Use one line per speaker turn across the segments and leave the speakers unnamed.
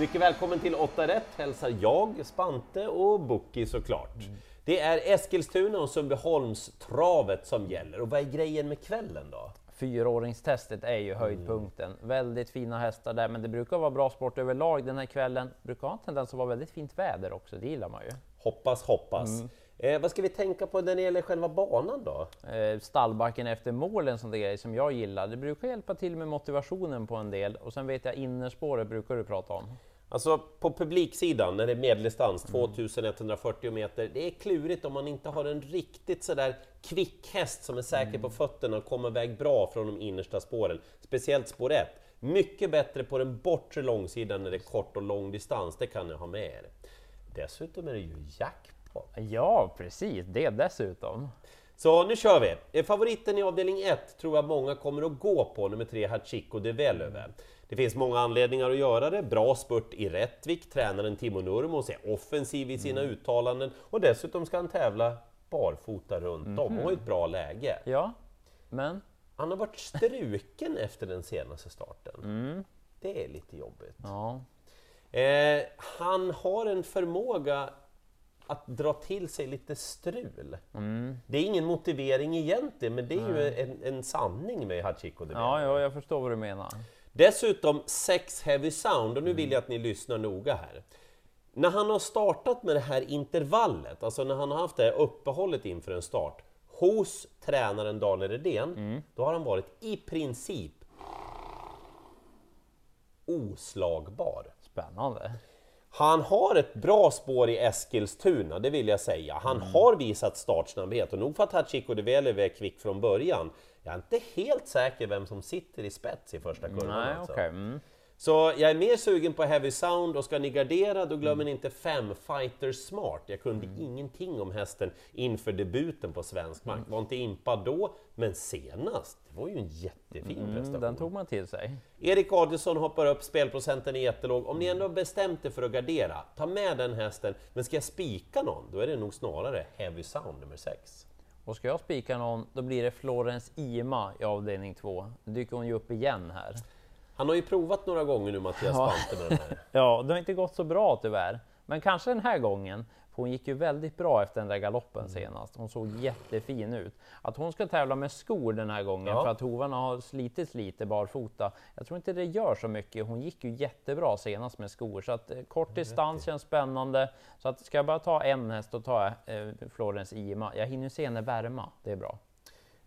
Mycket välkommen till 8 rätt hälsar jag, Spante och Bucky såklart. Det är Eskilstuna och Sundbyholms travet som gäller. Och vad är grejen med kvällen då?
Fyraåringstestet är ju höjdpunkten. Väldigt fina hästar där, men det brukar vara bra sport överlag den här kvällen. Brukar ha en tendens att vara väldigt fint väder också, det gillar man ju.
Hoppas, hoppas. Eh, vad ska vi tänka på när det gäller själva banan då?
Eh, stallbacken efter mål är en sån där grej som jag gillar. Det brukar hjälpa till med motivationen på en del och sen vet jag innerspåret brukar du prata om.
Alltså på publiksidan, när det är medeldistans, 2140 meter, det är klurigt om man inte har en riktigt sådär kvick häst som är säker på fötterna och kommer iväg bra från de innersta spåren. Speciellt spår 1. Mycket bättre på den bortre långsidan när det är kort och lång distans, det kan ni ha med er. Dessutom är det ju jackpot.
Ja, precis, det dessutom.
Så nu kör vi! Favoriten i avdelning 1 tror jag många kommer att gå på, nummer 3 Hachiko de Velöve. Det finns många anledningar att göra det. Bra spurt i Rättvik, tränaren Timo Nurmos är offensiv i sina uttalanden och dessutom ska han tävla barfota runt om och har ett bra läge.
Ja, men
Han har varit struken efter den senaste starten. Det är lite jobbigt.
ja,
Eh, han har en förmåga att dra till sig lite strul. Det är ingen motivering egentligen, men det är ju en, en sanning med Hachiko de
ja, ja, jag förstår vad du menar.
Dessutom Sex Heavy Sound, och nu vill jag att ni lyssnar noga här. När han har startat med det här intervallet, alltså när han har haft det här uppehållet inför en start, hos tränaren Daniel Redén, då har han varit i princip oslagbar.
Spännande.
Han har ett bra spår i Eskilstuna, det vill jag säga. Han har visat startsnabbhet och nog för att Hachiko de Velöve är kvick från början. Jag är inte helt säker vem som sitter i spets i första kurvan.
Nej,
alltså.
okej. Mm.
Så jag är mer sugen på Heavy Sound och ska ni gardera då glömmer ni inte 5 Fighter Smart. Jag kunde ingenting om hästen inför debuten på svensk mark. Var inte impad då, men senast, det var ju en jättefin prestation.
Mm, den tog man till sig.
Erik Adielsson hoppar upp, spelprocenten är jättelåg. Om ni ändå har bestämt er för att gardera, ta med den hästen. Men ska jag spika någon, då är det nog snarare Heavy Sound nummer 6.
Och ska jag spika någon, då blir det Florence Ima i avdelning 2. Nu dyker hon ju upp igen här.
Han har ju provat några gånger nu Mattias
Ja.
Spante med den här.
Ja, det har inte gått så bra tyvärr. Men kanske den här gången, för hon gick ju väldigt bra efter den där galoppen senast. Hon såg jättefin ut. Att hon ska tävla med skor den här gången
Ja.
för att hovarna har slitits lite barfota. Jag tror inte det gör så mycket. Hon gick ju jättebra senast med skor så att eh, kort distans känns spännande. Så att ska jag bara ta en häst och ta eh, Florence Ima. Jag hinner se henne värma. Det är bra.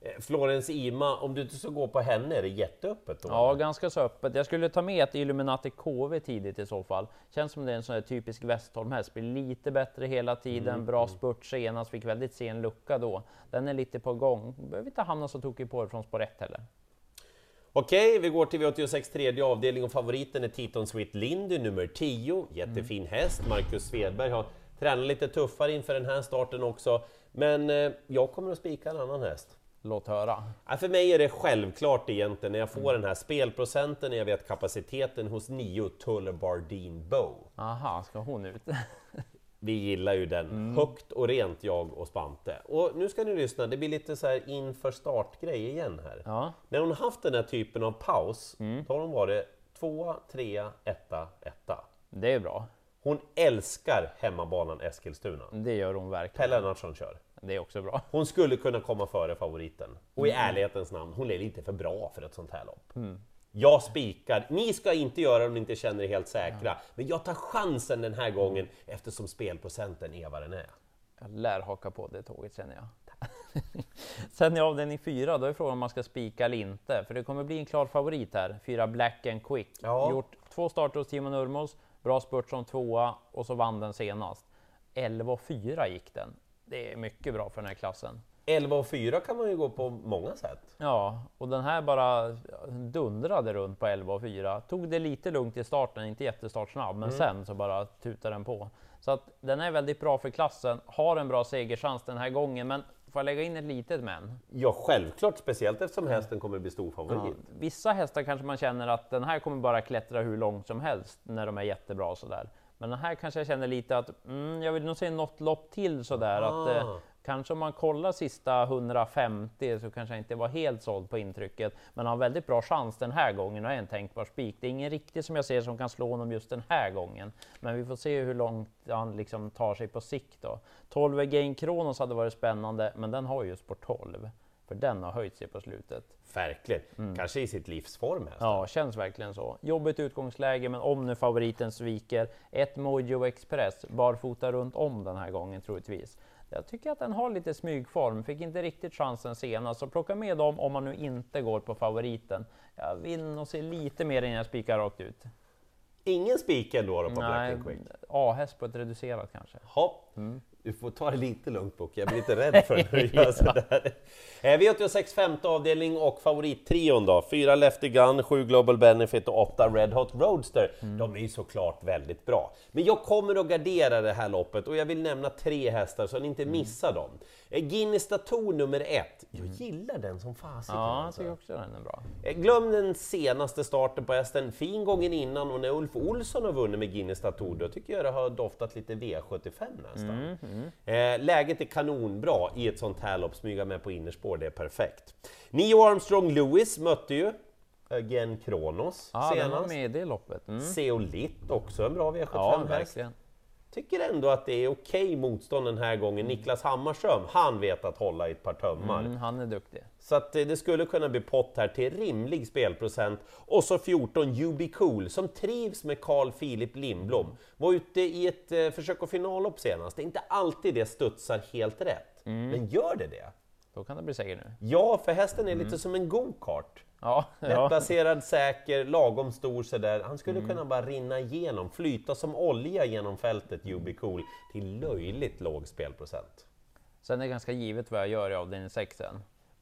Eh, Florence Ima, om du inte ska gå på henne, är det jätteöppet då?
Ja, ganska så öppet. Jag skulle ta med ett Illuminati KV tidigt i så fall. Känns som det är en sån här typisk Westholm-häst. Blir lite bättre hela tiden, bra spurt senast, fick väldigt sen lucka då. Den är lite på gång. Behöver inte hamna så tokigt på det från spår 1 heller.
Okej, vi går till V86 tredje avdelning och favoriten är Titon Sweet Lindy nummer 10. Jättefin häst. Marcus Svedberg har tränat lite tuffare inför den här starten också. Men eh, jag kommer att spika en annan häst.
Låt höra.
Ja, för mig är det självklart egentligen när jag får den här spelprocenten, när jag vet kapaciteten hos 9 Tullabardine Bow.
Aha, ska hon ut?
Vi gillar ju den högt och rent, jag och Spante. Och nu ska ni lyssna, det blir lite så här inför startgrej igen här.
ja,
När hon haft den här typen av paus, då har hon varit tvåa, trea, etta, etta.
det är bra.
Hon älskar hemmabanan Eskilstuna.
Det gör hon verkligen.
Pelle Lennartsson kör.
Det är också bra.
Hon skulle kunna komma före favoriten. Och i ärlighetens namn, hon är lite för bra för ett sånt här lopp. Jag spikar. Ni ska inte göra det om ni inte känner er helt säkra. Men jag tar chansen den här gången eftersom spelprocenten är vad den är.
Jag lär haka på det tåget känner jag. Sen i avdelning fyra, då är frågan om man ska spika eller inte. För det kommer bli en klar favorit här. Fyra Black and Quick.
Ja.
Gjort två starter hos Timo Nurmos, bra spurt som tvåa och så vann den senast. 11-4 gick den. Det är mycket bra för den här klassen.
11 och 4 kan man ju gå på många sätt.
Ja, och den här bara dundrade runt på 11 och 4. Tog det lite lugnt i starten, inte jättestartsnabb, men sen så bara tutade den på. Så att den är väldigt bra för klassen, har en bra segerchans den här gången, men får jag lägga in ett litet men?
Ja, självklart, speciellt eftersom hästen kommer bli stor
Ja, vissa hästar kanske man känner att den här kommer bara klättra hur långt som helst när de är jättebra sådär. Men den här kanske jag känner lite att mm, jag vill nog se något lopp till sådär. Att, eh,
Ah.
Kanske om man kollar sista 150 så kanske jag inte var helt såld på intrycket, men han har väldigt bra chans den här gången och är en tänkbar spik. Det är ingen riktigt som jag ser som kan slå honom just den här gången, men vi får se hur långt han liksom tar sig på sikt då. 12 Gain Kronos hade varit spännande, men den har ju sport 12 för den har höjt sig på slutet.
Verkligen, mm. kanske i sitt livsform. Hästen.
Ja, känns verkligen så. Jobbigt utgångsläge, men om nu favoriten sviker, ett Mojo Express barfota runt om den här gången troligtvis. Jag tycker att den har lite smygform, fick inte riktigt chansen senast, så plocka med dem om man nu inte går på favoriten. Jag vill nog se lite mer innan jag spikar rakt ut.
Ingen spik ändå då på Nej, Black Quick?
A-häst på ett reducerat kanske.
Ja. Mm. Du får ta det lite lugnt Book, jag blir lite rädd för när du gör sådär. Eh, V86 femte avdelning och favorittrion då. Fyra Lefty Gun, sju Global Benefit och åtta Red Hot Roadster. Mm. De är ju såklart väldigt bra. Men jag kommer att gardera det här loppet och jag vill nämna tre hästar så att ni inte mm. missar dem. Eh, Guinness Dator nummer ett. Jag mm. gillar den som fasiken.
Ja, jag alltså. tycker också den är bra.
Eh, glöm den senaste starten på hästen, fin gången innan och när Ulf Olsson har vunnit med Guinness Dator, då tycker jag det har doftat lite V75 nästan. Mm, mm. läget är kanonbra i ett sånt här lopp, smyga med på innerspår, det är perfekt. Nio Armstrong Lewis mötte ju Gen Kronos
ja, senast. Med i det loppet.
Mm. Seolit, också en bra V75 ja, tycker ändå att det är okej okay motstånd den här gången. Niklas Hammarström, han vet att hålla i ett par tömmar. Mm,
han är duktig.
Så att det skulle kunna bli pott här till rimlig spelprocent. Och så 14 UB Cool som trivs med Carl Philip Lindblom. Var ute i ett eh, försök och finallopp senast. Det är inte alltid det studsar helt rätt. Mm. Men gör det det?
Då kan det bli seger nu.
Ja, för hästen är mm. lite som en go-kart.
Ja,
Lättplacerad, ja. säker, lagom stor sådär. Han skulle mm. kunna bara rinna igenom, flyta som olja genom fältet UB Cool till löjligt låg spelprocent.
Sen är det ganska givet vad jag gör i avdelning 6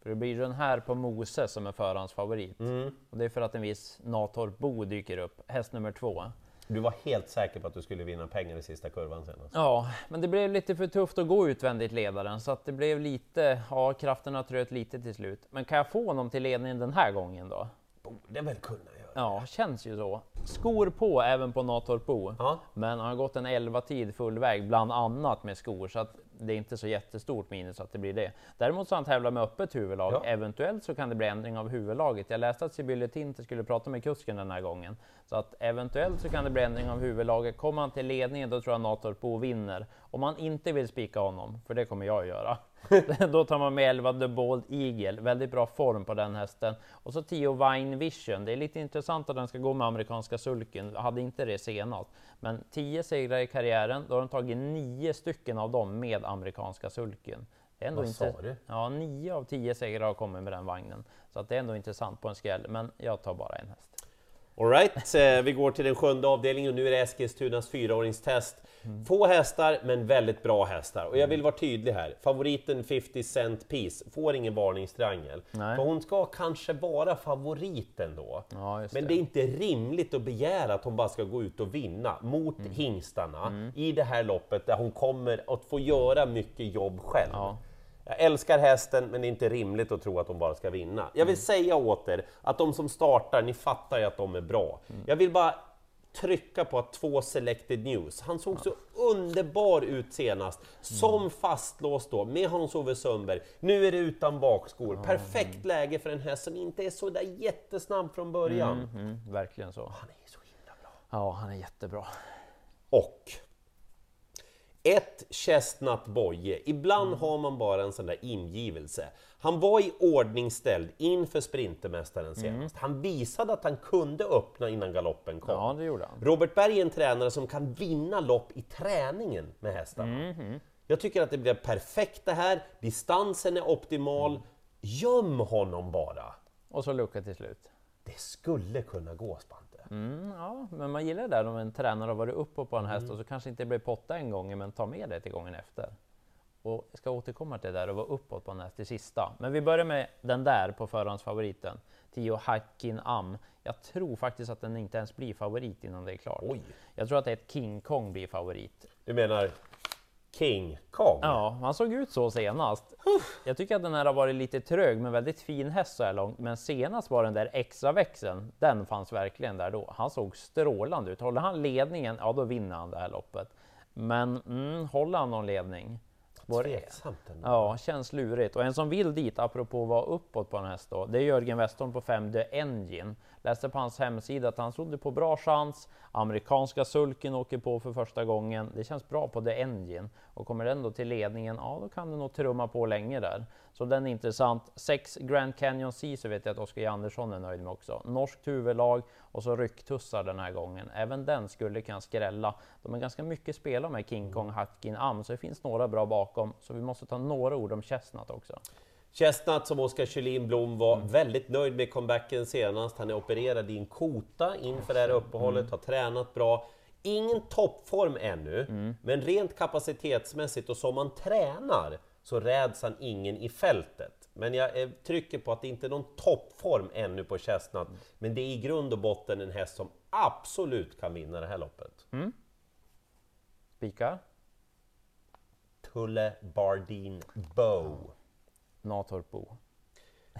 För det blir den här på Moses som är förhandsfavorit. Mm. Och det är för att en viss Natorp Bo dyker upp, häst nummer två.
Du var helt säker på att du skulle vinna pengar i sista kurvan senast.
Ja, men det blev lite för tufft att gå utvändigt ledaren så att det blev lite, ja krafterna tröt lite till slut. Men kan jag få honom till ledningen den här gången då?
Borde väl kunna
Ja, känns ju så. Skor på även på Natorpo, ja. men han har gått en 11 tid full väg, bland annat med skor, så att det är inte så jättestort minus att det blir det. Däremot så har han tävlat med öppet huvudlag. Ja. Eventuellt så kan det bli ändring av huvudlaget. Jag läste att Sibylle Tinter skulle prata med kusken den här gången. Så att eventuellt så kan det bli ändring av huvudlaget. Kommer han till ledningen då tror jag Natorpo vinner. Om man inte vill spika honom, för det kommer jag att göra, då tar man med 11 The Bald Eagle, väldigt bra form på den hästen. Och så 10 Vine Vision, det är lite intressant att den ska gå med amerikanska sulken, hade inte det senast. Men 10 segrar i karriären, då har den tagit 9 stycken av dem med amerikanska sulken.
Det är ändå Vad inte... sa du?
Ja, 9 av 10 segrar har kommit med den vagnen. Så att det är ändå intressant på en skräll, men jag tar bara en häst.
Alright, eh, vi går till den sjunde avdelningen och nu är det Eskilstunas fyraåringstest. Mm. Få hästar, men väldigt bra hästar. Och jag vill vara tydlig här, favoriten 50 Cent Piece får ingen varningstriangel. För hon ska kanske vara favoriten då. Ja, men det. det. är inte rimligt att begära att hon bara ska gå ut och vinna mot mm. hingstarna mm. i det här loppet där hon kommer att få göra mycket jobb själv. Ja. Jag älskar hästen, men det är inte rimligt att tro att de bara ska vinna. Jag vill mm. säga åt er att de som startar, ni fattar ju att de är bra. Mm. Jag vill bara trycka på att två selected news. Han såg så underbar ut senast, som mm. fastlåst då med Hans-Ove Sundberg. Nu är det utan bakskor. Perfekt läge för en häst som inte är så där jättesnabb från början.
Mm, mm, verkligen så.
Han är så himla bra.
Ja, han är jättebra.
Och ett Chestnut Boye. Ibland mm. har man bara en sån där ingivelse. Han var i ordningställd inför Sprintermästaren mm. senast. Mm. Han visade att han kunde öppna innan galoppen kom.
Ja, det gjorde han.
Robert Berg är en tränare som kan vinna lopp i träningen med hästarna. Mm. Jag tycker att det blir perfekt det här. Distansen är optimal. Mm. Göm honom bara!
Och så lucka till slut.
Det skulle kunna gå, Span.
Mm, ja, men man gillar det där om en tränare har varit uppe på en häst mm. och så kanske inte blir potta en gång, men ta med det till gången efter. Och jag ska återkomma till det där och vara uppåt på en häst till sista. Men vi börjar med den där på förhandsfavoriten. Tio Hackin Am. Jag tror faktiskt att den inte ens blir favorit innan det är klart.
Oj.
Jag tror att det är ett King Kong blir favorit.
Du menar King Kong.
Ja, han såg ut så senast. Jag tycker att den här har varit lite trög, men väldigt fin häst så här långt. Men senast var den där extra växeln, den fanns verkligen där då. Han såg strålande ut. Håller han ledningen, ja då vinner han det här loppet. Men mm, håller han någon ledning? 1.
Tveksamt ändå.
Ja, känns lurigt. Och en som vill dit, apropå att vara uppåt på en häst då, det är Jörgen Westholm på 5 The Engine. Läste på hans hemsida att han trodde på bra chans. Amerikanska sulken åker på för första gången. Det känns bra på The Engine. Och kommer den då till ledningen, ja då kan den nog trumma på länge där. Så den är intressant. 6 Grand Canyon Sea så vet jag att Oskar Andersson är nöjd med också. Norskt huvudlag och så rycktussar den här gången. Även den skulle kunna skrälla. De är ganska mycket spelare med King Kong, Hatkin, Am, så det finns några bra bakom. Så vi måste ta några ord om Chestnut också.
Chestnut som Oskar Kjellin Blom var
Mm.
väldigt nöjd med comebacken senast. Han är opererad i en kota inför det här uppehållet,
Mm.
har tränat bra. Ingen toppform ännu,
Mm.
men rent kapacitetsmässigt och som man tränar så räds han ingen i fältet. Men jag eh, trycker på att det inte är någon toppform ännu på Chestnut, men det är i grund och botten en häst som absolut kan vinna det här loppet.
Spika?
Tulle Bardin Bow.
Natorp Bo.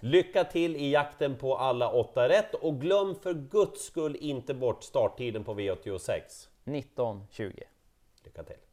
Lycka till i jakten på alla åtta rätt och glöm för guds skull inte bort starttiden på V86.
19.20.
Lycka till!